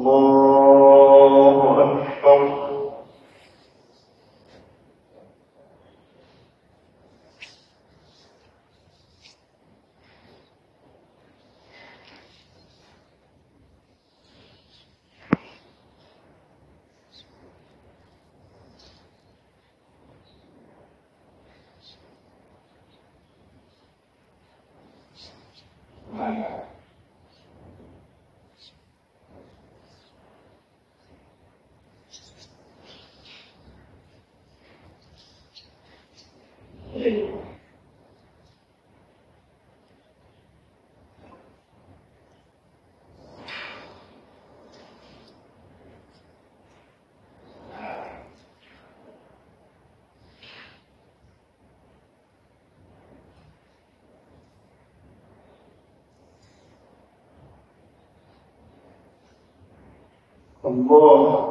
الله ผมรู้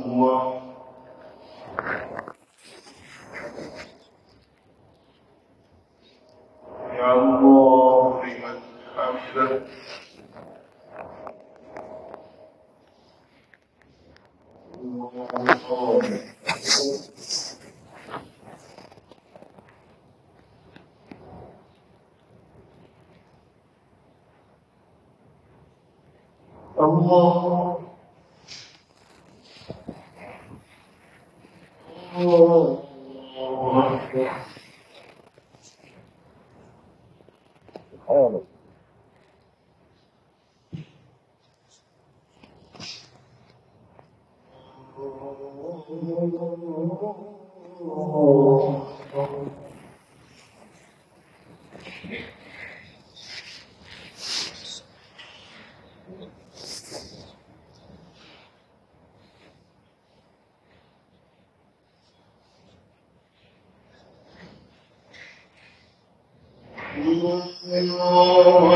الله يا الله لمن حمده الله الله الله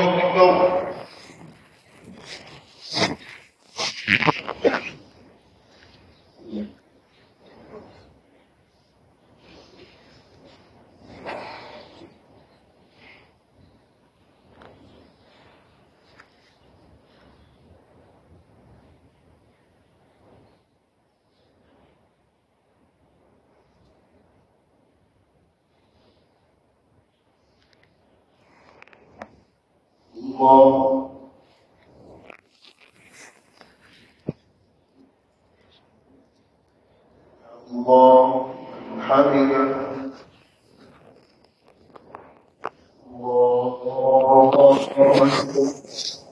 أكبر الله الله حمده الله أكبر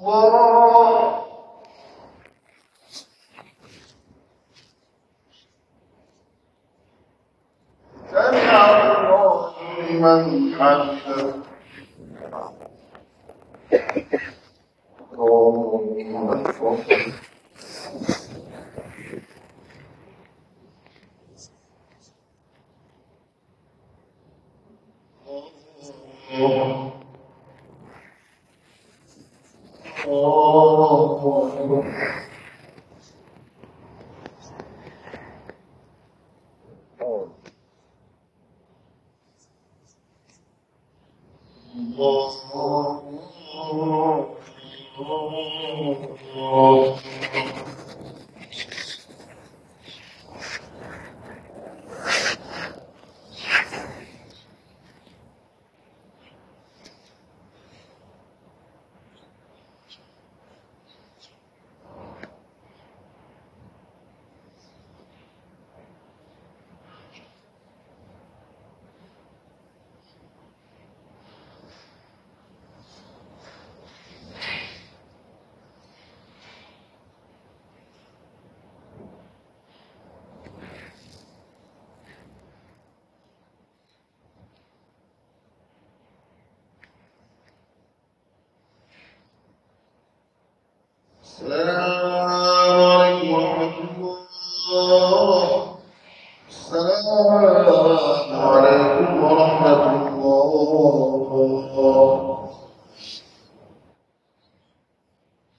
والله، 们看 يضيقكم Oh. Salam.